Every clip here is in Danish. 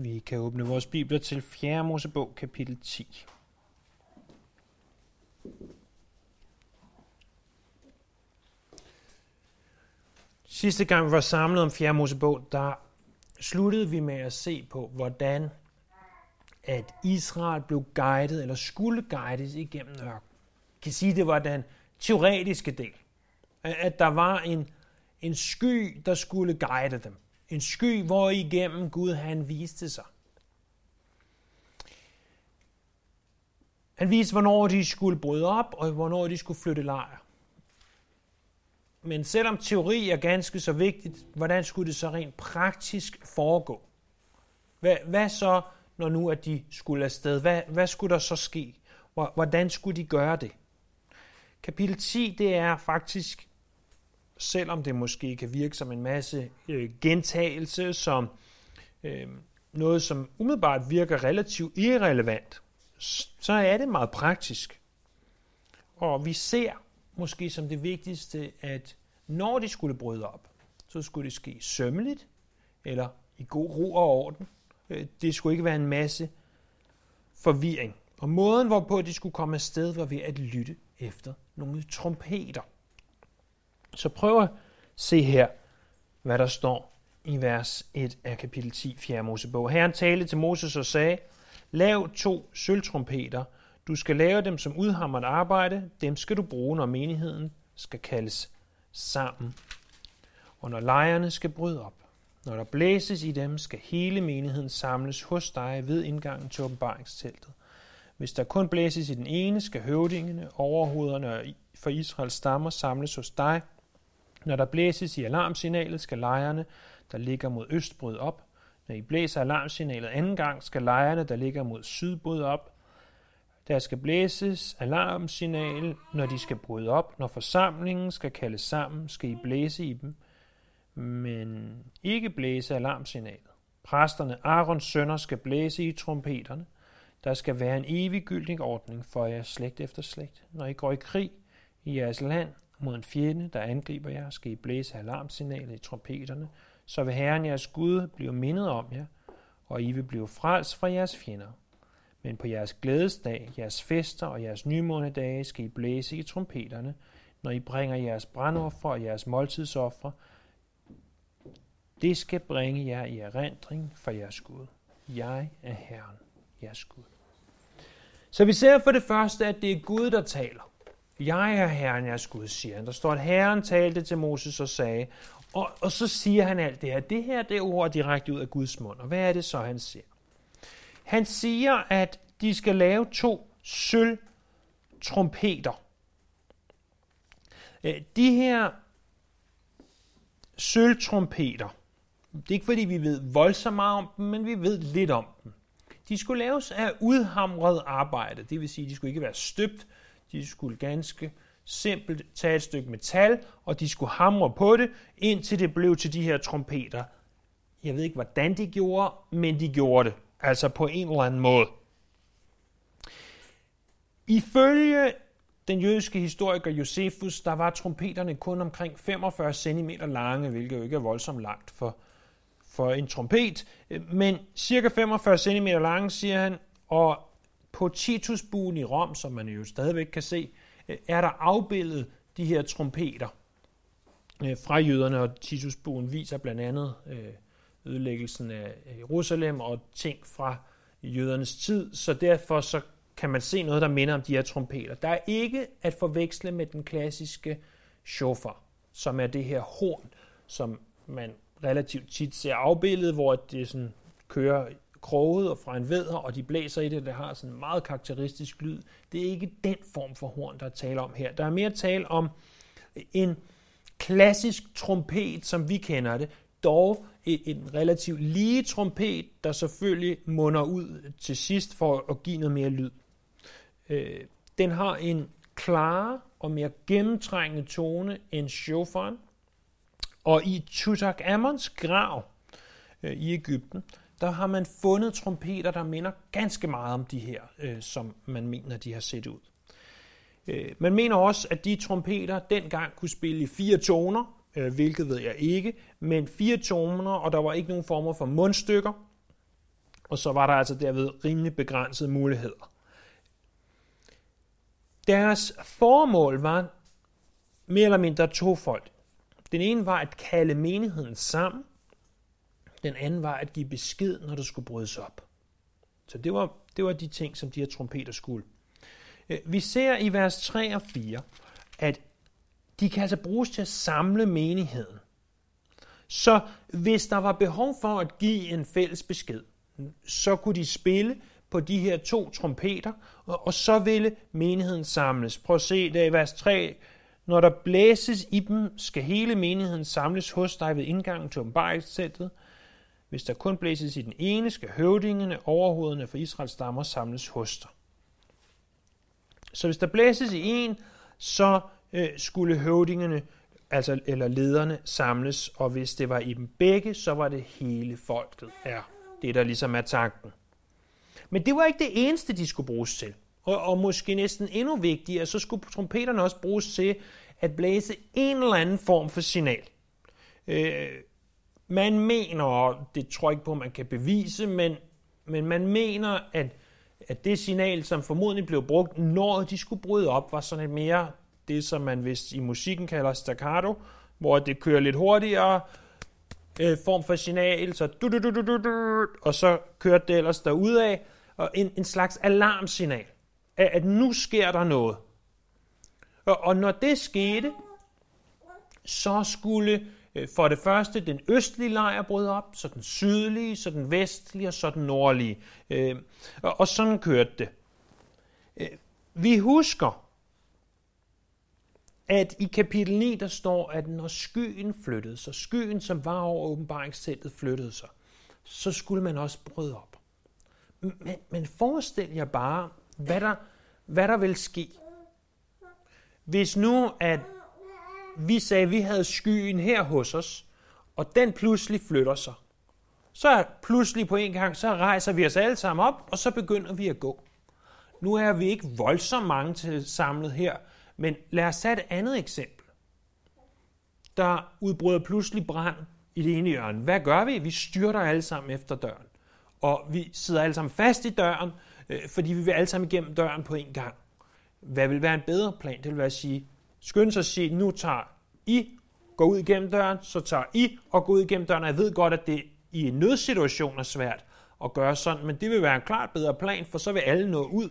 Vi kan åbne vores bibler til 4. Mosebog, kapitel 10. Sidste gang vi var samlet om 4. Mosebog, der sluttede vi med at se på, hvordan at Israel blev guidet, eller skulle guides igennem ørkenen. Jeg kan sige, det var den teoretiske del. At der var en, en sky, der skulle guide dem. En sky, hvor igennem Gud han viste sig. Han viste, hvornår de skulle bryde op, og hvornår de skulle flytte lejr. Men selvom teori er ganske så vigtigt, hvordan skulle det så rent praktisk foregå? Hvad, hvad så, når nu at de skulle afsted? Hvad, hvad skulle der så ske? Hvordan skulle de gøre det? Kapitel 10, det er faktisk, selvom det måske kan virke som en masse øh, gentagelse, som øh, noget, som umiddelbart virker relativt irrelevant, så er det meget praktisk. Og vi ser måske som det vigtigste, at når de skulle bryde op, så skulle det ske sømmeligt, eller i god ro og orden. Øh, det skulle ikke være en masse forvirring. Og måden, hvorpå de skulle komme afsted, var ved at lytte efter nogle trompeter. Så prøv at se her, hvad der står i vers 1 af kapitel 10, 4. Mosebog. Herren talte til Moses og sagde, Lav to sølvtrompeter. Du skal lave dem som udhammert arbejde. Dem skal du bruge, når menigheden skal kaldes sammen. Og når lejrene skal bryde op, når der blæses i dem, skal hele menigheden samles hos dig ved indgangen til åbenbaringsteltet. Hvis der kun blæses i den ene, skal høvdingene, overhovederne for Israels stammer samles hos dig. Når der blæses i alarmsignalet, skal lejerne, der ligger mod øst, bryde op. Når I blæser alarmsignalet anden gang, skal lejerne, der ligger mod syd, bryde op. Der skal blæses alarmsignal, når de skal bryde op. Når forsamlingen skal kaldes sammen, skal I blæse i dem, men ikke blæse alarmsignalet. Præsterne, Arons sønner, skal blæse i trompeterne. Der skal være en eviggyldig ordning for jer slægt efter slægt. Når I går i krig i jeres land mod en fjende, der angriber jer, skal I blæse alarmsignalet i trompeterne, så vil Herren jeres Gud blive mindet om jer, og I vil blive frelst fra jeres fjender. Men på jeres glædesdag, jeres fester og jeres nymånedage skal I blæse i trompeterne, når I bringer jeres brandoffer og jeres måltidsoffer. Det skal bringe jer i erindring for jeres Gud. Jeg er Herren, jeres Gud. Så vi ser for det første, at det er Gud, der taler. Jeg er Herren, jeres Gud, siger han. Der står, at Herren talte til Moses og sagde, og, og så siger han alt det her. Det her det er ord direkte ud af Guds mund. Og hvad er det så, han siger? Han siger, at de skal lave to sølv trompeter. Øh, de her sølvtrompeter, det er ikke fordi vi ved voldsomt meget om dem, men vi ved lidt om dem. De skulle laves af udhamret arbejde, det vil sige, de skulle ikke være støbt, de skulle ganske simpelt tage et stykke metal, og de skulle hamre på det, indtil det blev til de her trompeter. Jeg ved ikke, hvordan de gjorde, men de gjorde det. Altså på en eller anden måde. Ifølge den jødiske historiker Josefus, der var trompeterne kun omkring 45 cm lange, hvilket jo ikke er voldsomt langt for, for en trompet, men cirka 45 cm lange, siger han, og på Titusbuen i Rom, som man jo stadigvæk kan se, øh, er der afbildet de her trompeter øh, fra jøderne, og Titusbuen viser blandt andet øh, ødelæggelsen af Jerusalem og ting fra jødernes tid, så derfor så kan man se noget, der minder om de her trompeter. Der er ikke at forveksle med den klassiske shofar, som er det her horn, som man relativt tit ser afbildet, hvor det sådan kører kroget og fra en vædder, og de blæser i det, det har sådan en meget karakteristisk lyd. Det er ikke den form for horn, der er tale om her. Der er mere tale om en klassisk trompet, som vi kender det, dog en relativt lige trompet, der selvfølgelig munder ud til sidst for at give noget mere lyd. Øh, den har en klarere og mere gennemtrængende tone end shofaren, og i Tutankhamons grav øh, i Ægypten, der har man fundet trompeter, der minder ganske meget om de her, øh, som man mener, de har set ud. Øh, man mener også, at de trompeter dengang kunne spille i fire toner, øh, hvilket ved jeg ikke, men fire toner, og der var ikke nogen former for mundstykker. Og så var der altså derved rimelig begrænsede muligheder. Deres formål var mere eller mindre tofoldt. Den ene var at kalde menigheden sammen. Den anden var at give besked, når der skulle brydes op. Så det var, det var de ting, som de her trompeter skulle. Øh, vi ser i vers 3 og 4, at de kan altså bruges til at samle menigheden. Så hvis der var behov for at give en fælles besked, så kunne de spille på de her to trompeter, og så ville menigheden samles. Prøv at se der i vers 3. Når der blæses i dem, skal hele menigheden samles hos dig ved indgangen til åbenbaringssættet. Hvis der kun blæses i den ene, skal høvdingene, overhovederne for Israels stammer samles hos dig. Så hvis der blæses i en, så øh, skulle høvdingene altså, eller lederne samles, og hvis det var i dem begge, så var det hele folket. Ja, det der ligesom er tanken. Men det var ikke det eneste, de skulle bruges til. Og, og måske næsten endnu vigtigere, så skulle trompeterne også bruges til at blæse en eller anden form for signal. Øh, man mener, og det tror jeg ikke på, man kan bevise, men, men man mener, at, at det signal, som formodentlig blev brugt, når de skulle bryde op, var sådan et mere det, som man vist i musikken kalder staccato, hvor det kører lidt hurtigere, øh, form for signal, så du, du, du, du, du, du, og så kørte det ellers af, og en, en slags alarmsignal, at, at nu sker der noget. Og, og når det skete, så skulle Øh, for det første den østlige lejr brød op, så den sydlige, så den vestlige og så den nordlige. Øh, og, sådan kørte det. Øh, vi husker, at i kapitel 9, der står, at når skyen flyttede sig, skyen, som var over åbenbaringsteltet, flyttede sig, så skulle man også bryde op. Men, men forestil jer bare, hvad der, hvad der vil ske. Hvis nu, at vi sagde, at vi havde skyen her hos os, og den pludselig flytter sig, så pludselig på en gang, så rejser vi os alle sammen op, og så begynder vi at gå. Nu er vi ikke voldsomt mange til samlet her, men lad os tage et andet eksempel. Der udbryder pludselig brand i det ene hjørne. Hvad gør vi? Vi styrter alle sammen efter døren. Og vi sidder alle sammen fast i døren, øh, fordi vi vil alle sammen igennem døren på en gang. Hvad vil være en bedre plan? Det vil være at sige, skynd sig at sige, nu tager I, går ud igennem døren, så tager I og går ud igennem døren. Jeg ved godt, at det i en nødsituation er svært at gøre sådan, men det vil være en klart bedre plan, for så vil alle nå ud.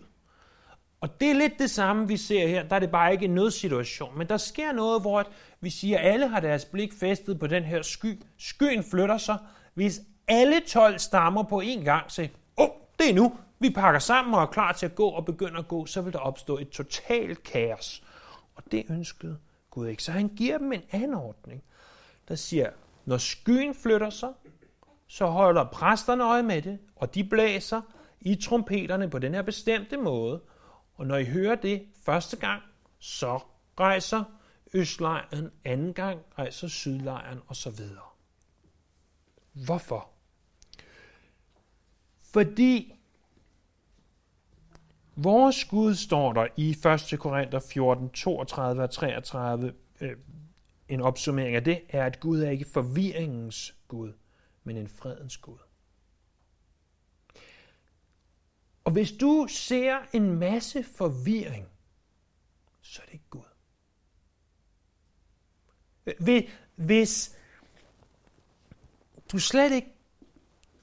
Og det er lidt det samme, vi ser her. Der er det bare ikke en nødsituation. Men der sker noget, hvor vi siger, at alle har deres blik festet på den her sky. Skyen flytter sig. Hvis alle 12 stammer på én gang så åh, oh, det er nu. Vi pakker sammen og er klar til at gå og begynder at gå, så vil der opstå et totalt kaos. Og det ønskede Gud ikke. Så han giver dem en anordning, der siger, når skyen flytter sig, så holder præsterne øje med det, og de blæser i trompeterne på den her bestemte måde, og når I hører det første gang, så rejser østlejren, anden gang rejser sydlejren osv. Hvorfor? Fordi vores Gud står der i 1. Korinther 14, 32 og 33, øh, en opsummering af det, er, at Gud er ikke forvirringens Gud, men en fredens Gud. Og hvis du ser en masse forvirring, så er det ikke Gud. Hvis du slet ikke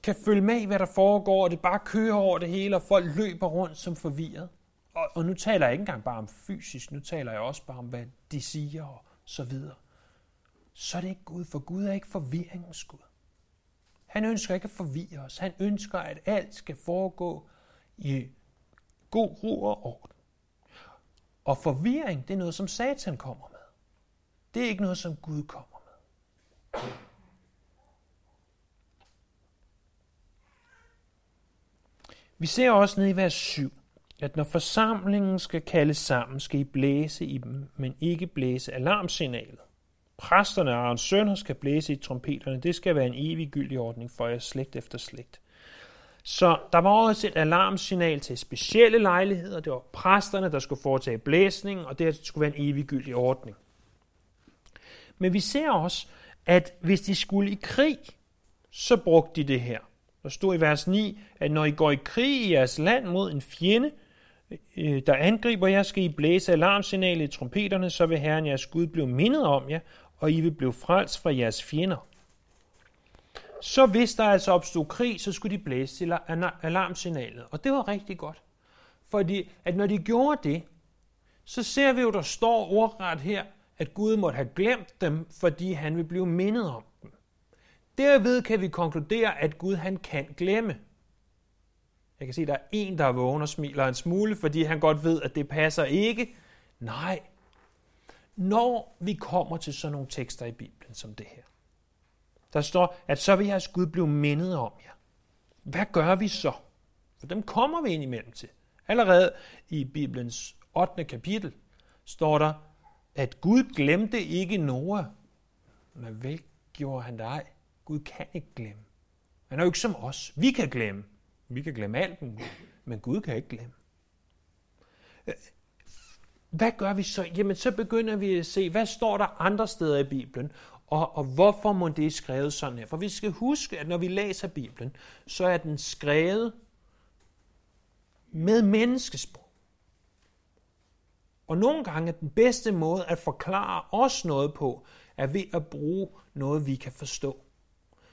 kan følge med i, hvad der foregår, og det bare kører over det hele, og folk løber rundt som forvirret. Og, og nu taler jeg ikke engang bare om fysisk, nu taler jeg også bare om, hvad de siger og så videre. Så er det ikke Gud, for Gud er ikke forvirringens Gud. Han ønsker ikke at forvirre os. Han ønsker, at alt skal foregå i god ro og orden. Og forvirring, det er noget, som Satan kommer med. Det er ikke noget, som Gud kommer med. Vi ser også ned i vers 7, at når forsamlingen skal kaldes sammen, skal I blæse i dem, men ikke blæse alarmsignalet. Præsterne og Arons sønner skal blæse i trompeterne. Det skal være en evig gyldig ordning for jer slægt efter slægt. Så der var også et alarmsignal til specielle lejligheder. Det var præsterne, der skulle foretage blæsning, og det skulle være en eviggyldig ordning. Men vi ser også, at hvis de skulle i krig, så brugte de det her. Der stod i vers 9, at når I går i krig i jeres land mod en fjende, øh, der angriber jer, skal I blæse alarmsignalet i trompeterne, så vil Herren jeres Gud blive mindet om jer, og I vil blive frelst fra jeres fjender. Så hvis der altså opstod krig, så skulle de blæse til alarmsignalet. Og det var rigtig godt. Fordi at når de gjorde det, så ser vi jo, der står ordret her, at Gud måtte have glemt dem, fordi han vil blive mindet om. Derved kan vi konkludere, at Gud han kan glemme. Jeg kan se, at der er en, der er vågen og smiler en smule, fordi han godt ved, at det passer ikke. Nej. Når vi kommer til sådan nogle tekster i Bibelen som det her, der står, at så vil jeres Gud blive mindet om jer. Hvad gør vi så? For dem kommer vi ind imellem til. Allerede i Bibelens 8. kapitel står der, at Gud glemte ikke Noah, men vel gjorde han dig. Gud kan ikke glemme. Han er jo ikke som os. Vi kan glemme. Vi kan glemme alt, men Gud kan ikke glemme. Øh, hvad gør vi så? Jamen, så begynder vi at se, hvad står der andre steder i Bibelen, og, og hvorfor må det skrevet sådan her? For vi skal huske, at når vi læser Bibelen, så er den skrevet med menneskesprog. Og nogle gange er den bedste måde at forklare os noget på, er ved at bruge noget, vi kan forstå.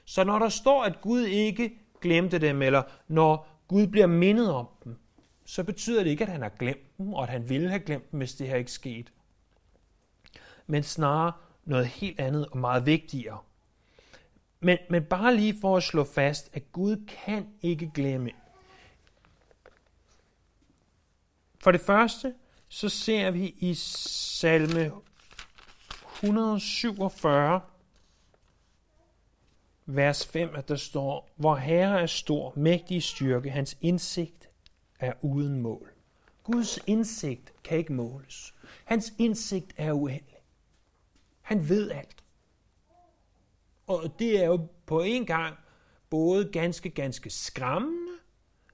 Så når der står, at Gud ikke glemte dem, eller når Gud bliver mindet om dem, så betyder det ikke, at han har glemt dem, og at han ville have glemt dem, hvis det her ikke skete. Men snarere noget helt andet og meget vigtigere. Men, men bare lige for at slå fast, at Gud kan ikke glemme. For det første, så ser vi i salme 147, vers 5, at der står, hvor Herre er stor, mægtig styrke, hans indsigt er uden mål. Guds indsigt kan ikke måles. Hans indsigt er uendelig. Han ved alt. Og det er jo på en gang både ganske, ganske skræmmende,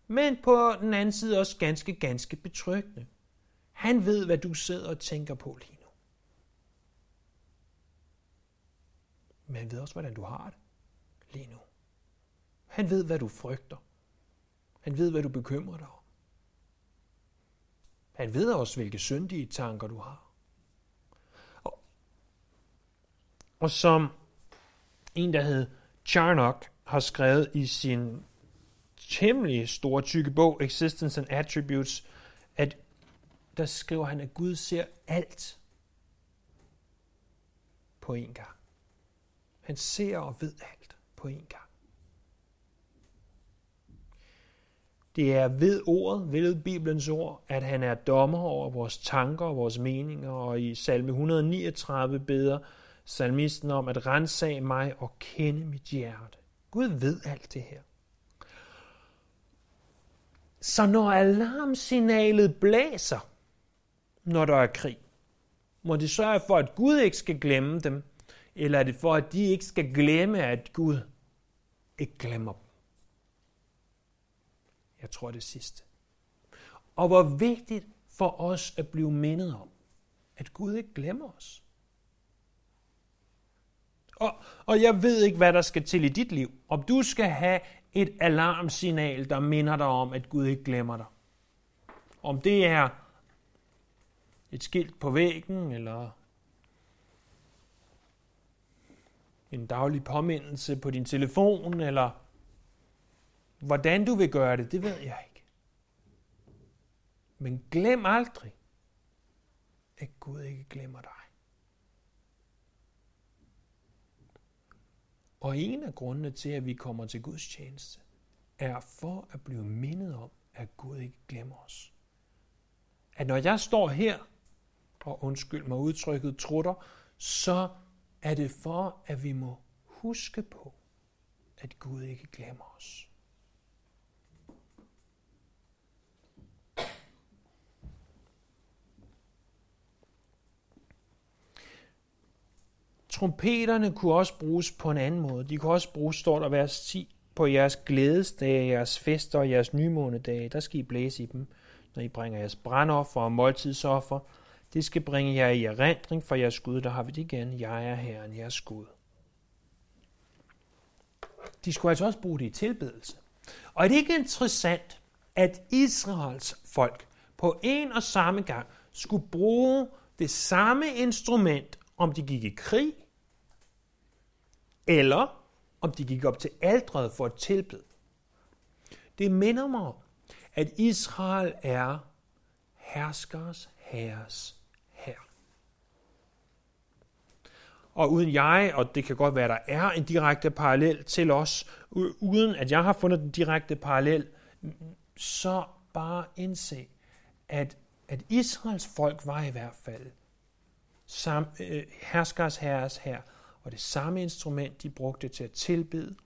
men på den anden side også ganske, ganske betryggende. Han ved, hvad du sidder og tænker på lige nu. Men han ved også, hvordan du har det lige nu. Han ved, hvad du frygter. Han ved, hvad du bekymrer dig om. Han ved også, hvilke syndige tanker du har. Og, og som en, der hed Charnock, har skrevet i sin temmelig store tykke bog, Existence and Attributes, at der skriver han, at Gud ser alt på en gang. Han ser og ved alt på en gang. Det er ved ordet, ved Bibelens ord, at han er dommer over vores tanker og vores meninger, og i salme 139 beder salmisten om at rensage mig og kende mit hjerte. Gud ved alt det her. Så når alarmsignalet blæser, når der er krig, må det sørge for, at Gud ikke skal glemme dem, eller er det for, at de ikke skal glemme, at Gud ikke glemmer dem? Jeg tror det sidste. Og hvor vigtigt for os at blive mindet om, at Gud ikke glemmer os. Og, og jeg ved ikke, hvad der skal til i dit liv. Om du skal have et alarmsignal, der minder dig om, at Gud ikke glemmer dig. Om det er et skilt på væggen, eller en daglig påmindelse på din telefon, eller hvordan du vil gøre det, det ved jeg ikke. Men glem aldrig, at Gud ikke glemmer dig. Og en af grundene til, at vi kommer til Guds tjeneste, er for at blive mindet om, at Gud ikke glemmer os. At når jeg står her, og undskyld mig udtrykket, trutter, så er det for, at vi må huske på, at Gud ikke glemmer os. Trompeterne kunne også bruges på en anden måde. De kunne også bruges, står der vers 10, på jeres glædesdage, jeres fester og jeres nymånedage. Der skal I blæse i dem, når I bringer jeres brandoffer og måltidsoffer. Det skal bringe jer i erindring for jeres Gud. Der har vi det igen. Jeg er Herren, jeres Gud. De skulle altså også bruge det i tilbedelse. Og er det ikke interessant, at Israels folk på en og samme gang skulle bruge det samme instrument, om de gik i krig, eller om de gik op til aldret for at tilbede. Det minder mig om, at Israel er herskers herres her. Og uden jeg, og det kan godt være, at der er en direkte parallel til os, uden at jeg har fundet den direkte parallel, så bare indse, at, at Israels folk var i hvert fald sam, øh, herskers herres her, og det samme instrument, de brugte til at tilbede,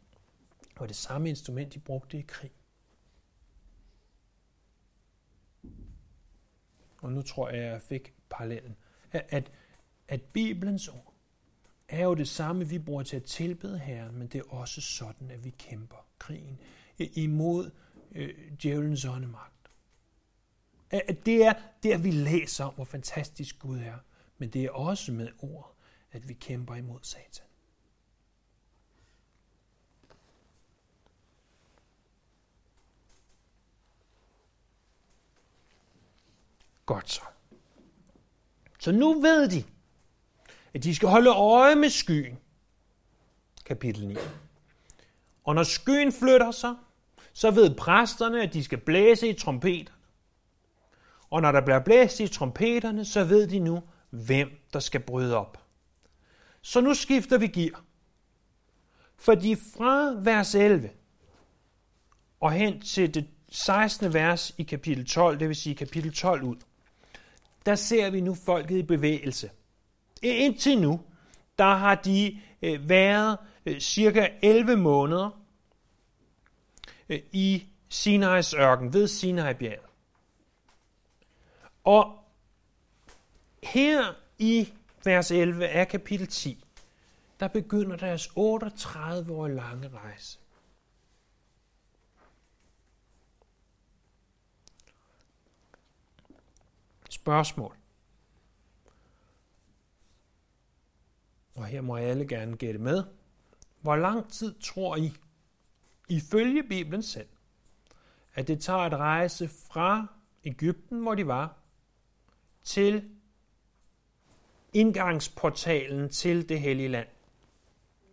og det samme instrument, de brugte i krig. Og nu tror jeg, at jeg fik parallellen. At, at, at Bibelens ord er jo det samme, vi bruger til at tilbede Herren, men det er også sådan, at vi kæmper krigen øh, imod øh, djævelens åndemagt. At det er der, vi læser om, hvor fantastisk Gud er, men det er også med ord, at vi kæmper imod Satan. Godt så. Så nu ved de, at de skal holde øje med skyen. Kapitel 9. Og når skyen flytter sig, så ved præsterne, at de skal blæse i trompeterne. Og når der bliver blæst i trompeterne, så ved de nu, hvem der skal bryde op. Så nu skifter vi gear. Fordi fra vers 11 og hen til det 16. vers i kapitel 12, det vil sige kapitel 12 ud, der ser vi nu folket i bevægelse. Indtil nu, der har de øh, været øh, cirka 11 måneder øh, i Sinai's ørken, ved Sinai-bjerget. Og her i vers 11 af kapitel 10, der begynder deres 38 år lange rejse. Spørgsmål. Og her må alle gerne gætte med. Hvor lang tid tror I, ifølge Bibelen selv, at det tager at rejse fra Ægypten, hvor de var, til indgangsportalen til det hellige land.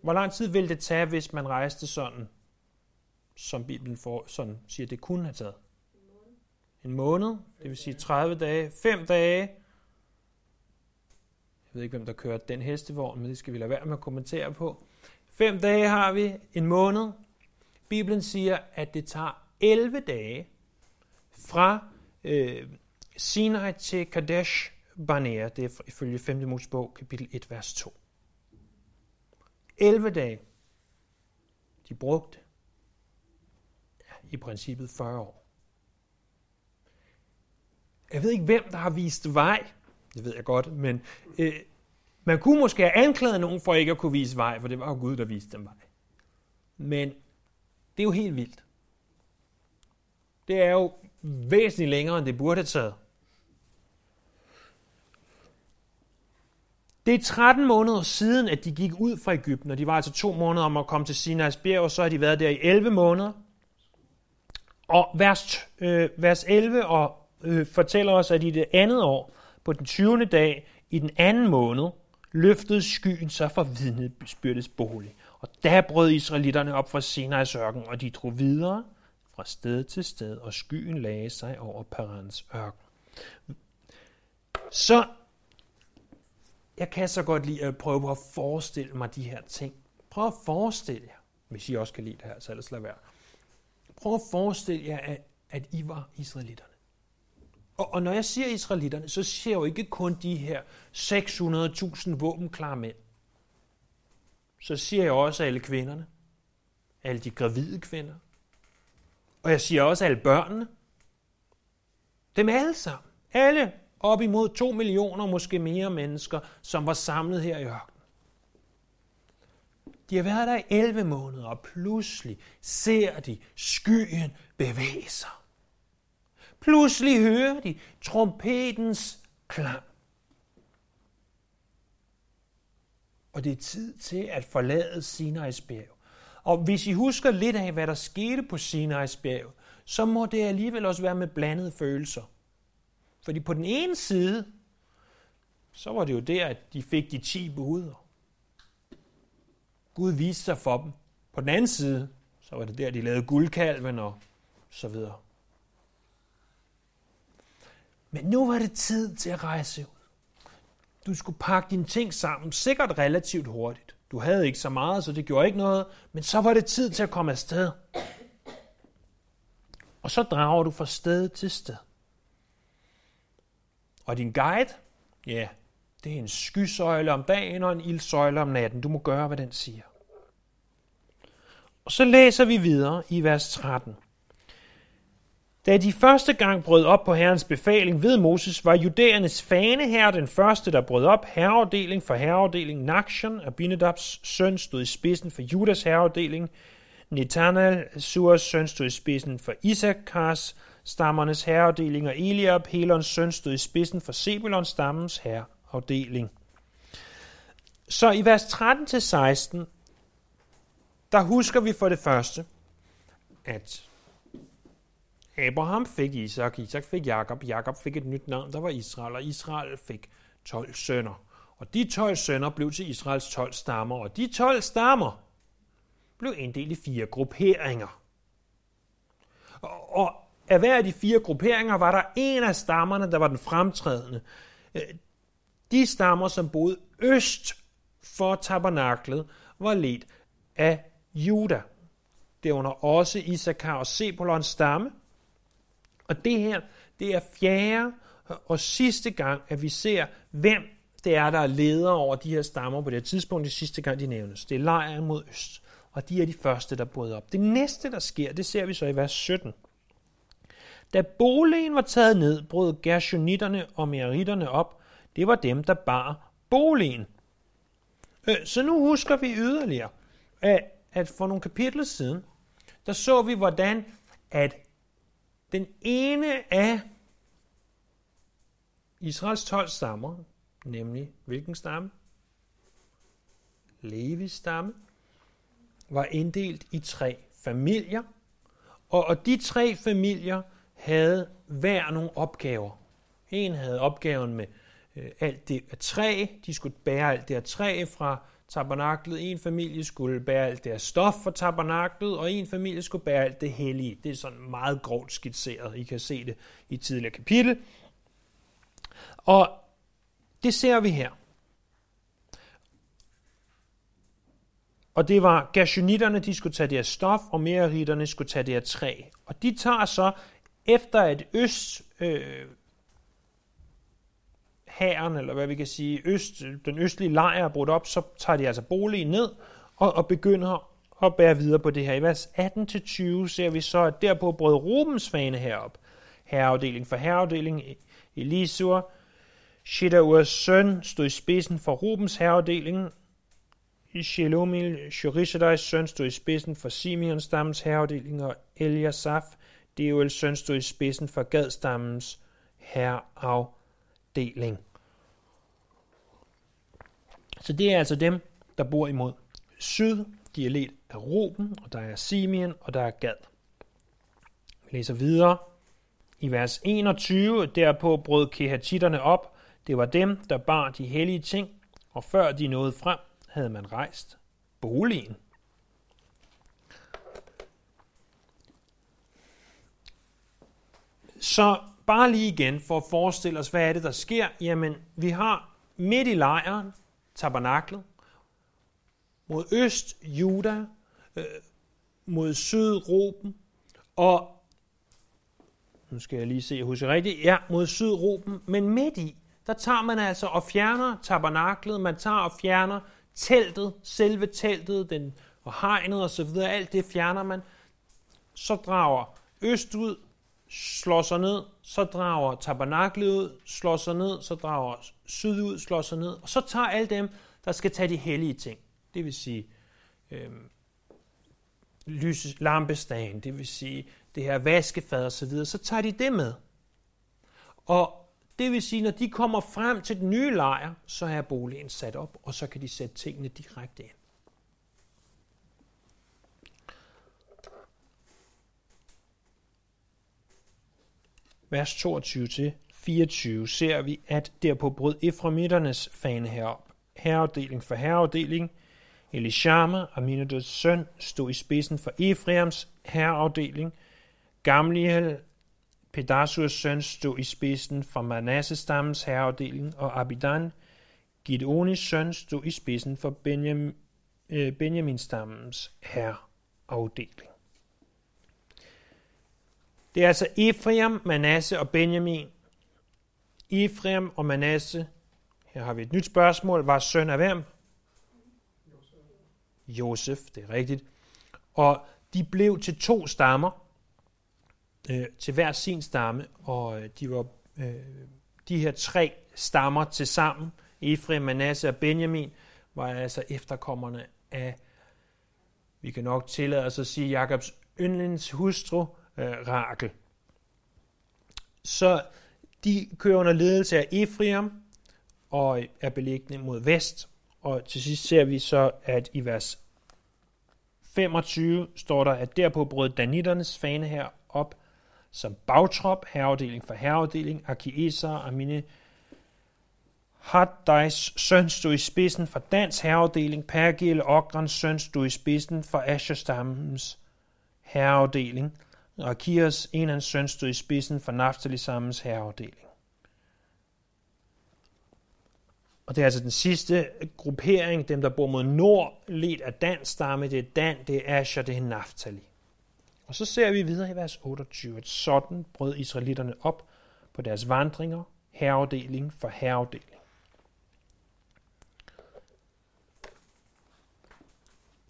Hvor lang tid ville det tage, hvis man rejste sådan, som Bibelen for, sådan siger, det kunne have taget? En måned, det vil sige 30 dage, 5 dage. Jeg ved ikke, hvem der kører den hestevogn, men det skal vi lade være med at kommentere på. 5 dage har vi, en måned. Bibelen siger, at det tager 11 dage fra øh, Sinai til Kadesh Barnea. Det er ifølge 5. Mosebog, kapitel 1, vers 2. 11 dage. De brugte ja, i princippet 40 år. Jeg ved ikke, hvem der har vist vej. Det ved jeg godt, men øh, man kunne måske have anklaget nogen for ikke at kunne vise vej, for det var jo Gud, der viste dem vej. Men det er jo helt vildt. Det er jo væsentligt længere, end det burde have taget. Det er 13 måneder siden, at de gik ud fra Ægypten, og de var altså to måneder om at komme til Sinai's bjerg, og så har de været der i 11 måneder. Og vers, øh, vers 11 og, øh, fortæller os, at i det andet år, på den 20. dag, i den anden måned, løftede skyen sig fra vidnesbyrdets bolig. Og der brød israelitterne op fra Sinai's ørken, og de drog videre fra sted til sted, og skyen lagde sig over Parans ørken. Så jeg kan så godt lide at prøve på at forestille mig de her ting. Prøv at forestille jer, hvis I også kan lide det her, så ellers lad være. Prøv at forestille jer, at, at I var israelitter. Og, og når jeg siger israelitterne, så siger jeg jo ikke kun de her 600.000 våbenklare mænd. Så siger jeg også alle kvinderne. Alle de gravide kvinder. Og jeg siger også alle børnene. Dem alle sammen. Alle op imod 2 millioner, måske mere mennesker, som var samlet her i ørkenen. De har været der i 11 måneder, og pludselig ser de skyen bevæge sig. Pludselig hører de trompetens klang. Og det er tid til at forlade Sinai's bjerg Og hvis I husker lidt af, hvad der skete på Sinai's bjerg, så må det alligevel også være med blandede følelser. Fordi på den ene side, så var det jo der, at de fik de 10 bud. Gud viste sig for dem. På den anden side, så var det der, de lavede guldkalven og så videre. Men nu var det tid til at rejse ud. Du skulle pakke dine ting sammen, sikkert relativt hurtigt. Du havde ikke så meget, så det gjorde ikke noget, men så var det tid til at komme afsted. Og så drager du fra sted til sted. Og din guide, ja, det er en skysøjle om dagen og en ildsøjle om natten. Du må gøre, hvad den siger. Og så læser vi videre i vers 13. Da de første gang brød op på Herrens befaling ved Moses, var judæernes fane her den første, der brød op. Herreafdeling for herreafdeling. Nakshon, Abinadabs søn, stod i spidsen for Judas herreafdeling. Netanel, Suras søn, stod i spidsen for Isakars stammernes herreafdeling. Og Eliab, Helons søn, stod i spidsen for Sebulons stammens herreafdeling. Så i vers 13-16, der husker vi for det første, at Abraham fik Isak, Isak fik Jakob, Jakob fik et nyt navn, der var Israel, og Israel fik 12 sønner. Og de 12 sønner blev til Israels 12 stammer, og de 12 stammer blev inddelt i fire grupperinger. Og af hver af de fire grupperinger var der en af stammerne, der var den fremtrædende. Øh, de stammer, som boede øst for tabernaklet, var ledt af Juda. Det under også Isakar og Sebulons stamme, og det her, det er fjerde og sidste gang, at vi ser, hvem det er, der er leder over de her stammer på det her tidspunkt. Det sidste gang, de nævnes. Det er lejren mod øst. Og de er de første, der brød op. Det næste, der sker, det ser vi så i vers 17. Da boligen var taget ned, brød gershonitterne og meritterne op. Det var dem, der bar boligen. Øh, så nu husker vi yderligere, at for nogle kapitler siden, der så vi, hvordan at den ene af Israels 12 stammer, nemlig hvilken stamme? Levis stamme, var inddelt i tre familier, og, og de tre familier havde hver nogle opgaver. En havde opgaven med øh, alt det af træ, de skulle bære alt det af træ fra tabernaklet. En familie skulle bære alt det stof for tabernaklet, og en familie skulle bære alt det hellige. Det er sådan meget grovt skitseret. I kan se det i tidligere kapitel. Og det ser vi her. Og det var gashonitterne, de skulle tage det stof, og meritterne skulle tage det træ. Og de tager så, efter at øst øh, hæren, eller hvad vi kan sige, øst, den østlige lejr er brudt op, så tager de altså boligen ned og, og begynder at bære videre på det her. I vers 18-20 ser vi så, at derpå brød Rubens fane herop. Herreafdeling for herreafdeling, e- Elisur, Shidaurs søn stod i spidsen for Rubens herreafdeling. Shelomil, Shorishadais søn, stod i spidsen for Simeons stammens herreafdeling, og Eliasaf, Deuels søn, stod i spidsen for Gadstammens herreafdeling. Så det er altså dem, der bor imod syd. De er ledt af Ruben, og der er Simeon, og der er Gad. Vi læser videre. I vers 21, derpå brød kehatitterne op. Det var dem, der bar de hellige ting, og før de nåede frem, havde man rejst boligen. Så bare lige igen for at forestille os, hvad er det, der sker? Jamen, vi har midt i lejren, tabernaklet, mod øst Juda, øh, mod syd Ruben, og nu skal jeg lige se, jeg husker rigtigt, ja, mod syd Ruben, men midt i, der tager man altså og fjerner tabernaklet, man tager og fjerner teltet, selve teltet, den, og hegnet og så videre, alt det fjerner man. Så drager øst ud, slår sig ned, så drager tabernaklet ud, slår sig ned, så drager syd ud, slår sig ned, og så tager alle dem, der skal tage de hellige ting. Det vil sige øh, lys, lampestagen, det vil sige det her vaskefad og så videre, så tager de det med. Og det vil sige, når de kommer frem til den nye lejr, så er boligen sat op, og så kan de sætte tingene direkte ind. Vers 22 til 24, ser vi, at derpå brød Eframitternes fane herop. Herreafdeling for herreafdeling. Elishama, Aminadus søn, stod i spidsen for Efraims herreafdeling. Gamliel, Pedasurs søn, stod i spidsen for Manasses stammens herreafdeling, og Abidan, Gideonis søn, stod i spidsen for Benjam, øh, Benjamin stammens herreafdeling. Det er altså Ephraim, Manasse og Benjamin. Ephraim og Manasse, her har vi et nyt spørgsmål, var søn af hvem? Josef, det er rigtigt. Og de blev til to stammer, øh, til hver sin stamme, og øh, de var øh, de her tre stammer til sammen, Ephraim, Manasse og Benjamin, var altså efterkommerne af, vi kan nok tillade os at sige, Jakobs yndlingshustru, hustru, øh, Rakel. Så de kører under ledelse af Efriam og er beliggende mod vest. Og til sidst ser vi så, at i vers 25 står der, at derpå brød danitternes fane her op som bagtrop, herreafdeling for herreafdeling, Akieser, Amine, Haddais søn stod i spidsen for dans herreafdeling, Pergil, Ogrens søn stod i spidsen for Asherstammens herreafdeling, Rakias, en af hans søn, stod i spidsen for Naftali sammens herreafdeling. Og det er altså den sidste gruppering, dem der bor mod nord, ledt af Dan stamme, det er Dan, det er Asher, det er Naftali. Og så ser vi videre i vers 28, at sådan brød israelitterne op på deres vandringer, herreafdeling for herreafdeling.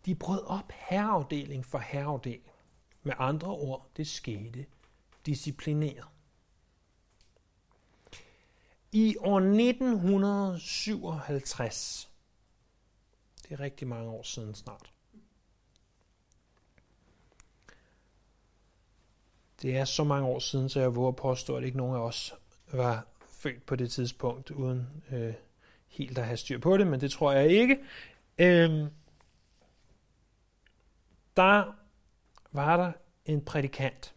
De brød op herreafdeling for herreafdeling. Med andre ord, det skete disciplineret. I år 1957, det er rigtig mange år siden snart, det er så mange år siden, så jeg våger påstå, at ikke nogen af os var født på det tidspunkt, uden øh, helt at have styr på det, men det tror jeg ikke. Øh, der var der en prædikant,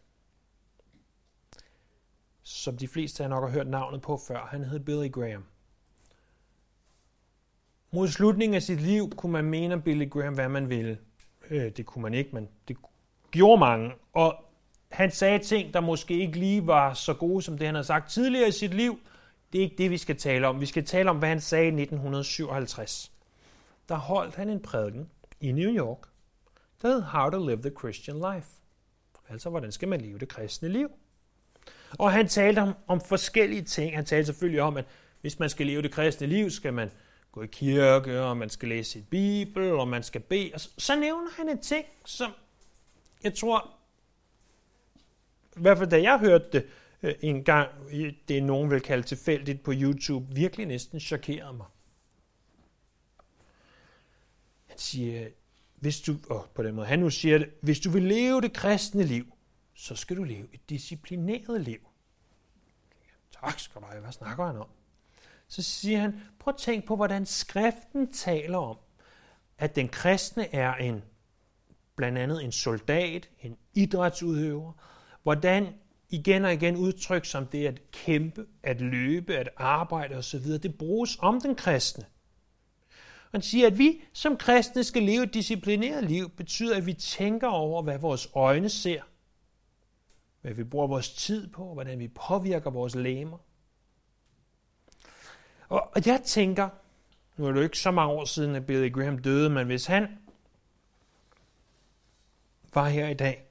som de fleste af nok har hørt navnet på før. Han hed Billy Graham. Mod slutningen af sit liv kunne man mene om Billy Graham, hvad man ville. Øh, det kunne man ikke, men det gjorde mange. Og han sagde ting, der måske ikke lige var så gode, som det han havde sagt tidligere i sit liv. Det er ikke det, vi skal tale om. Vi skal tale om, hvad han sagde i 1957. Der holdt han en prædiken i New York, der hed How to Live the Christian Life. Altså, hvordan skal man leve det kristne liv? Og han talte om, om forskellige ting. Han talte selvfølgelig om, at hvis man skal leve det kristne liv, skal man gå i kirke, og man skal læse sit bibel, og man skal bede. Og så, så nævner han en ting, som jeg tror, i hvert fald da jeg hørte det øh, en gang, det nogen vil kalde tilfældigt på YouTube, virkelig næsten chokerede mig. Han siger, hvis du, og på den måde han nu siger det, hvis du vil leve det kristne liv, så skal du leve et disciplineret liv. Tak skal du have. Hvad snakker han om? Så siger han, prøv at tænk på, hvordan skriften taler om, at den kristne er en blandt andet en soldat, en idrætsudøver, hvordan igen og igen udtryk som det at kæmpe, at løbe, at arbejde osv., det bruges om den kristne. Han siger, at vi som kristne skal leve et disciplineret liv, betyder, at vi tænker over, hvad vores øjne ser, hvad vi bruger vores tid på, hvordan vi påvirker vores læmer. Og, og jeg tænker, nu er det jo ikke så mange år siden, at Billy Graham døde, men hvis han var her i dag,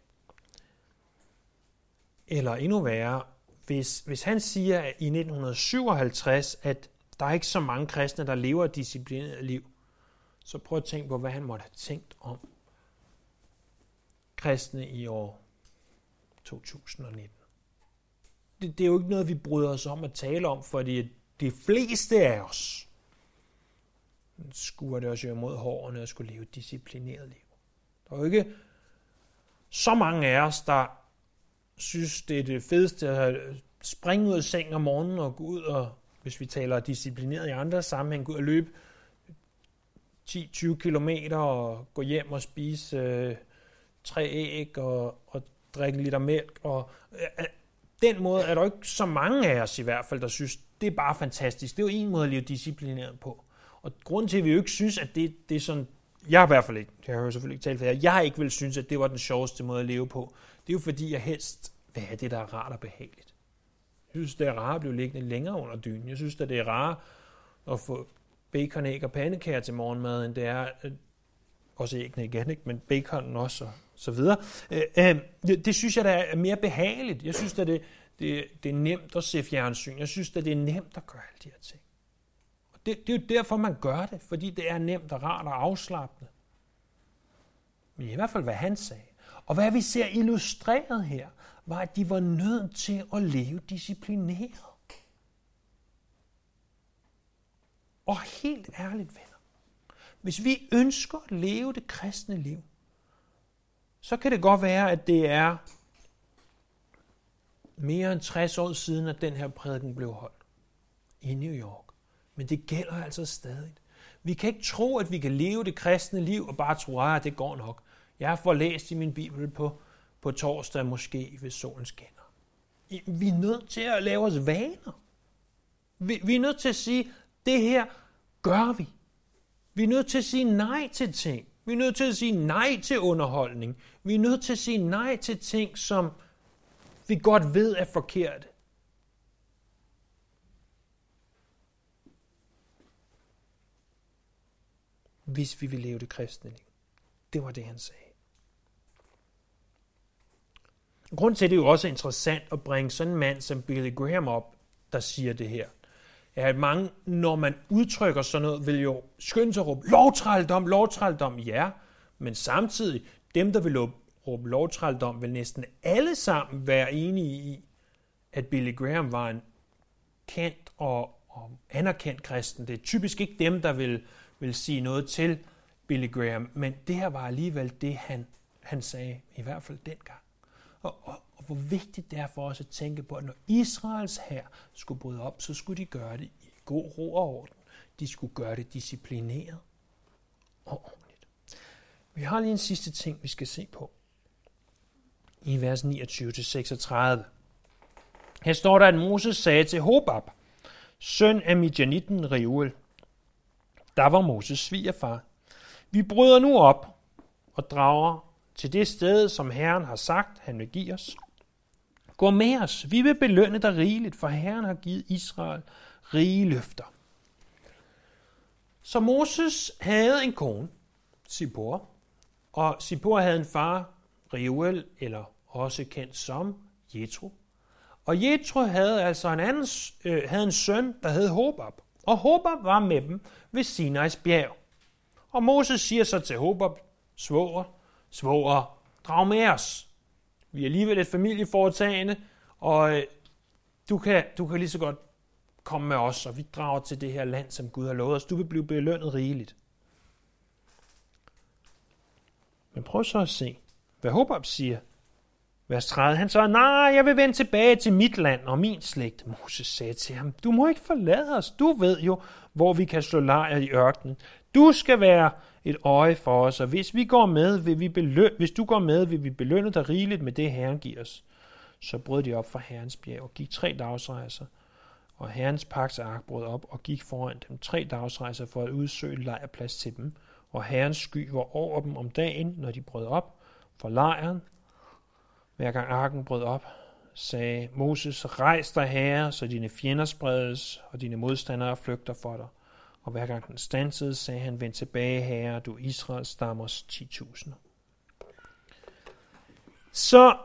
eller endnu værre, hvis, hvis han siger at i 1957, at der er ikke så mange kristne, der lever et disciplineret liv, så prøv at tænke på, hvad han måtte have tænkt om kristne i år 2019. Det, det er jo ikke noget, vi bryder os om at tale om, fordi de fleste af os skuer det os jo imod hårene og skulle leve et disciplineret liv. Der er jo ikke så mange af os, der synes, det er det fedeste at springe ud af sengen om morgenen og gå ud og, hvis vi taler disciplineret i andre sammenhæng, gå ud og løbe 10-20 kilometer og gå hjem og spise øh, tre æg og, og drikke en liter mælk. Og, øh, øh den måde er der ikke så mange af os i hvert fald, der synes, det er bare fantastisk. Det er jo en måde at leve disciplineret på. Og grund til, at vi jo ikke synes, at det, det er sådan, jeg har i hvert fald ikke, jeg har jo selvfølgelig ikke talt for jer, jeg har ikke vil synes, at det var den sjoveste måde at leve på. Det er jo fordi, jeg helst vil have det, der er rart og behageligt. Jeg synes, det er rart at blive liggende længere under dynen. Jeg synes, at det er rart at få bacon, æg og pandekager til morgenmad, end det er, øh, også æggene igen, ikke? men baconen også, og så videre. Øh, øh, det, det synes jeg, der er mere behageligt. Jeg synes, at det, det, det er nemt at se fjernsyn. Jeg synes, at det er nemt at gøre alle de her ting. Og det, det er jo derfor, man gør det, fordi det er nemt og rart og afslappende. Men i hvert fald, hvad han sagde. Og hvad vi ser illustreret her, var, at de var nødt til at leve disciplineret. Og helt ærligt, venner, hvis vi ønsker at leve det kristne liv, så kan det godt være, at det er mere end 60 år siden, at den her prædiken blev holdt i New York. Men det gælder altså stadig. Vi kan ikke tro, at vi kan leve det kristne liv og bare tro, at det går nok. Jeg har læst i min bibel på, på torsdag måske, hvis solen skinner. Vi er nødt til at lave os vaner. Vi, vi er nødt til at sige, det her gør vi. Vi er nødt til at sige nej til ting. Vi er nødt til at sige nej til underholdning. Vi er nødt til at sige nej til ting, som vi godt ved er forkerte. Hvis vi vil leve det kristne liv. Det var det, han sagde. Grunden til, at det er jo også interessant at bringe sådan en mand som Billy Graham op, der siger det her, at mange, når man udtrykker sådan noget, vil jo skynde sig at råbe, lovtrældom, lovtrældom, ja, men samtidig, dem, der vil råbe lovtrældom, vil næsten alle sammen være enige i, at Billy Graham var en kendt og, og anerkendt kristen. Det er typisk ikke dem, der vil, vil sige noget til Billy Graham, men det her var alligevel det, han, han sagde, i hvert fald dengang. Og, og, og hvor vigtigt det er for os at tænke på, at når Israels her skulle bryde op, så skulle de gøre det i god ro og orden. De skulle gøre det disciplineret og ordentligt. Vi har lige en sidste ting, vi skal se på. I vers 29-36. Her står der, at Moses sagde til Hobab, søn af Midjanitten Reuel, der var Moses svigerfar. Vi bryder nu op og drager til det sted, som Herren har sagt, han vil give os. Gå med os, vi vil belønne dig rigeligt, for Herren har givet Israel rige løfter. Så Moses havde en kone, Sipor, og Sipor havde en far, Reuel, eller også kendt som Jethro. Og Jethro havde altså en anden, øh, havde en søn, der hed Hobab. Og Hobab var med dem ved Sinais bjerg. Og Moses siger så til Hobab, svoger, svoger, drag med os. Vi er alligevel et familieforetagende, og øh, du kan, du kan lige så godt komme med os, og vi drager til det her land, som Gud har lovet os. Du vil blive belønnet rigeligt. Men prøv så at se, hvad Hobab siger. Vers 30, han svarer, nej, jeg vil vende tilbage til mit land og min slægt. Moses sagde til ham, du må ikke forlade os. Du ved jo, hvor vi kan slå lejr i ørkenen. Du skal være et øje for os, og hvis, vi går med, vil vi beløn, hvis du går med, vil vi belønne dig rigeligt med det, Herren giver os. Så brød de op fra Herrens bjerg og gik tre dagsrejser, og Herrens pagts ark brød op og gik foran dem tre dagsrejser for at udsøge lejrplads til dem, og Herrens sky var over dem om dagen, når de brød op for lejren. Hver gang arken brød op, sagde Moses, rejs dig herre, så dine fjender spredes, og dine modstandere flygter for dig. Og hver gang den stansede, sagde han, vend tilbage, herre, du Israels stammers 10.000. Så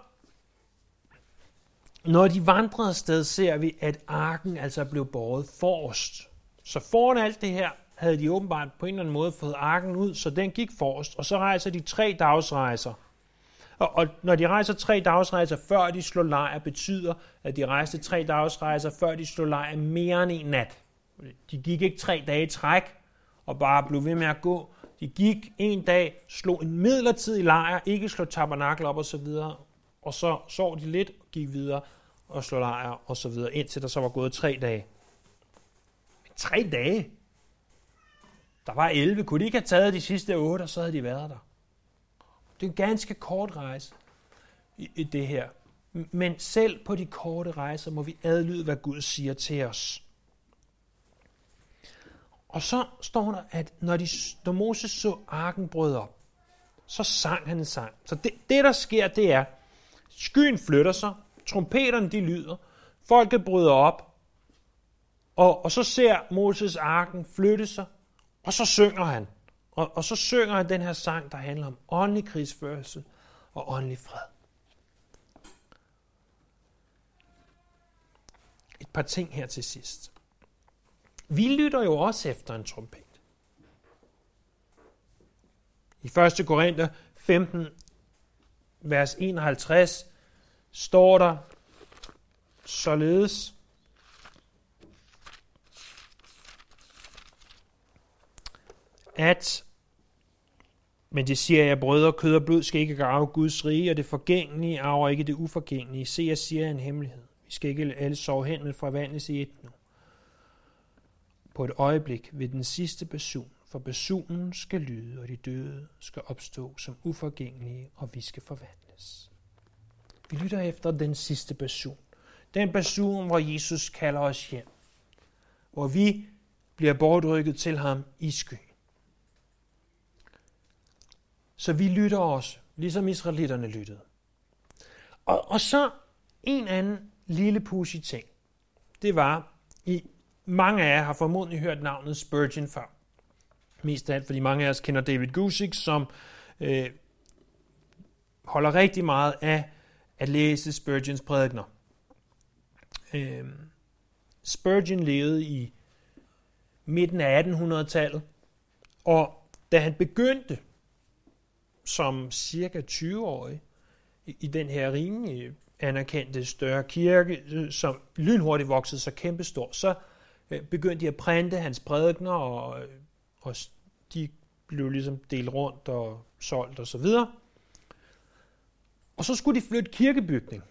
når de vandrede afsted, ser vi, at arken altså blev båret forrest. Så foran alt det her havde de åbenbart på en eller anden måde fået arken ud, så den gik forrest. Og så rejser de tre dagsrejser. Og, og når de rejser tre dagsrejser, før de slår lejr, betyder, at de rejste tre dagsrejser, før de slår lejr mere end en nat. De gik ikke tre dage i træk og bare blev ved med at gå. De gik en dag, slog en midlertidig lejr, ikke slog tabernakel op og så videre, og så sov de lidt, gik videre og slog lejr og så videre, indtil der så var gået tre dage. Men tre dage? Der var 11. Kunne de ikke have taget de sidste otte, og så havde de været der? Det er en ganske kort rejse i, i det her. men selv på de korte rejser må vi adlyde, hvad Gud siger til os. Og så står der, at når, de, når Moses så arken brød op, så sang han en sang. Så det, det, der sker, det er, skyen flytter sig, trompeterne de lyder, folket bryder op, og, og så ser Moses arken flytte sig, og så synger han. Og, og så synger han den her sang, der handler om åndelig krigsførelse og åndelig fred. Et par ting her til sidst. Vi lytter jo også efter en trompet. I 1. Korinther 15, vers 51, står der således, at men det siger jeg, brødre, kød og blod skal ikke grave Guds rige, og det forgængelige arver ikke det uforgængelige. Se, jeg siger en hemmelighed. Vi skal ikke alle sove hen, men forvandles i et nu. På et øjeblik ved den sidste person, for personen skal lyde, og de døde skal opstå som uforgængelige, og vi skal forvandles. Vi lytter efter den sidste person. Den person, hvor Jesus kalder os hjem. Hvor vi bliver bortrykket til ham i skyen. Så vi lytter også, ligesom israelitterne lyttede. Og, og så en anden lille pussy ting. Det var, i mange af jer har formodentlig hørt navnet Spurgeon før. Mest af alt, fordi mange af os kender David Gusick, som øh, holder rigtig meget af at læse Spurgeons prædikner. Øh, Spurgeon levede i midten af 1800-tallet, og da han begyndte som cirka 20-årig i, i den her rimelig øh, anerkendte større kirke, øh, som lynhurtigt voksede sig kæmpestor, så Øh, begyndte de at printe hans prædikner, og, og de blev ligesom delt rundt og solgt og så videre. Og så skulle de flytte kirkebygning.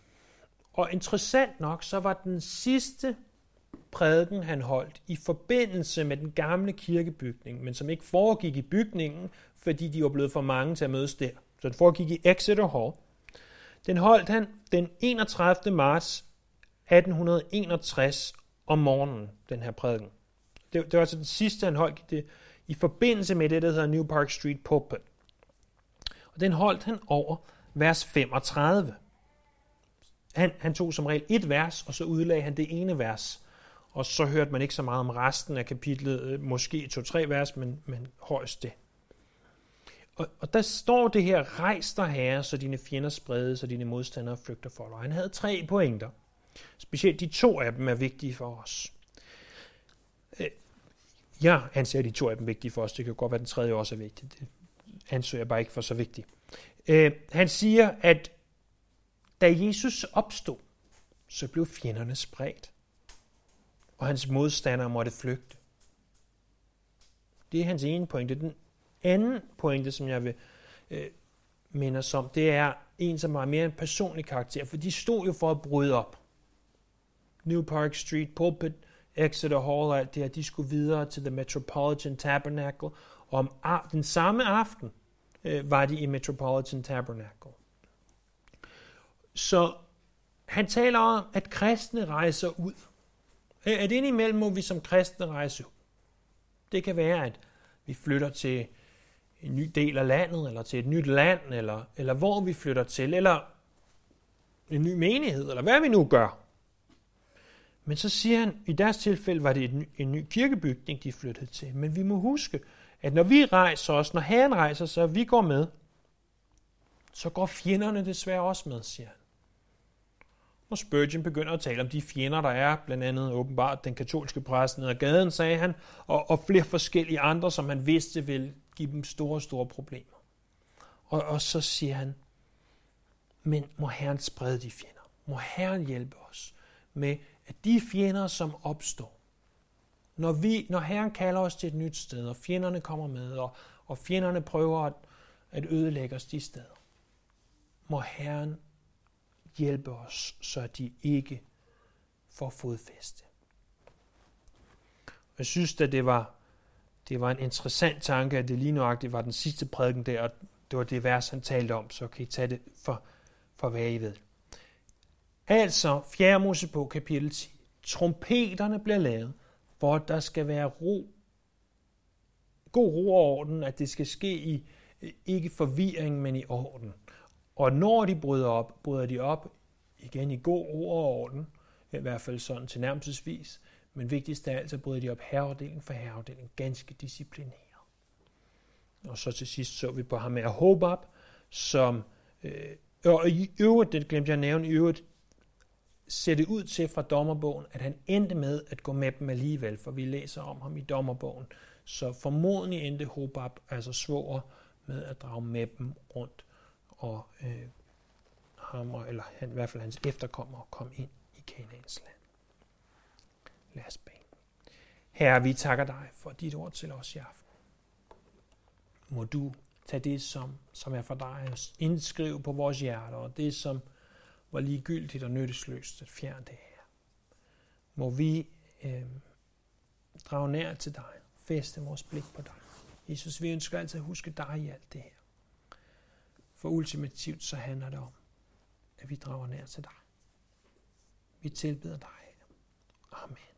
Og interessant nok, så var den sidste prædiken, han holdt i forbindelse med den gamle kirkebygning, men som ikke foregik i bygningen, fordi de var blevet for mange til at mødes der. Så det foregik i Exeter Hall. Den holdt han den 31. marts 1861 om morgenen, den her prædiken. Det, det var altså den sidste, han holdt det, i forbindelse med det, der hedder New Park Street Pulpit. Og den holdt han over vers 35. Han, han tog som regel et vers, og så udlagde han det ene vers. Og så hørte man ikke så meget om resten af kapitlet, øh, måske to-tre vers, men, men højst det. Og, og der står det her, rejs dig herre, så dine fjender spredes, og dine modstandere flygter for dig. Han havde tre pointer. Specielt de to af dem er vigtige for os. Øh, jeg anser de to af dem vigtige for os. Det kan godt være, at den tredje også er vigtig. Det anser jeg bare ikke for så vigtig. Øh, han siger, at da Jesus opstod, så blev fjenderne spredt, og hans modstandere måtte flygte. Det er hans ene pointe. Den anden pointe, som jeg vil øh, minde os om, det er en, som har mere en personlig karakter, for de stod jo for at bryde op. New Park Street Pulpit, Exeter Hall og alt det her, de skulle videre til The Metropolitan Tabernacle, og om den samme aften øh, var de i Metropolitan Tabernacle. Så han taler om, at kristne rejser ud. At indimellem må vi som kristne rejse ud. Det kan være, at vi flytter til en ny del af landet, eller til et nyt land, eller, eller hvor vi flytter til, eller en ny menighed, eller hvad vi nu gør. Men så siger han, i deres tilfælde var det en ny, kirkebygning, de flyttede til. Men vi må huske, at når vi rejser os, når Herren rejser sig, og vi går med, så går fjenderne desværre også med, siger han. Og Spurgeon begynder at tale om de fjender, der er, blandt andet åbenbart den katolske præst ned ad gaden, sagde han, og, og flere forskellige andre, som han vidste ville give dem store, store problemer. Og, og så siger han, men må Herren sprede de fjender. Må Herren hjælpe os med, at de fjender, som opstår, når, vi, når Herren kalder os til et nyt sted, og fjenderne kommer med, og, og fjenderne prøver at, at ødelægge os de steder, må Herren hjælpe os, så de ikke får fodfæste. Jeg synes, at det var, det var en interessant tanke, at det lige nøjagtigt var den sidste prædiken der, og det var det vers, han talte om, så kan I tage det for, for hvad I ved. Altså, 4. Mosebog kapitel 10. Trompeterne bliver lavet, for at der skal være ro. God ro og orden, at det skal ske i ikke forvirring, men i orden. Og når de bryder op, bryder de op igen i god ro og orden, i hvert fald sådan tilnærmelsesvis, men vigtigst af alt, så bryder de op herreafdeling for herreafdeling, ganske disciplineret. Og så til sidst så vi på ham med Hobab, som, øh, og i øvrigt, det glemte jeg at nævne, i øvrigt ser det ud til fra dommerbogen, at han endte med at gå med dem alligevel, for vi læser om ham i dommerbogen. Så formodentlig endte Hobab, altså svoger, med at drage med dem rundt, og øh, ham, eller han, i hvert fald hans efterkommere, kom ind i Kanaans land. Lad os bede. Herre, vi takker dig for dit ord til os i aften. Må du tage det, som, som er for dig, og indskrive på vores hjerter, og det, som var ligegyldigt og nyttesløst, at fjerne det her. Må vi øh, drage nær til dig, feste vores blik på dig. Jesus, vi ønsker altid at huske dig i alt det her. For ultimativt så handler det om, at vi drager nær til dig. Vi tilbeder dig. Amen.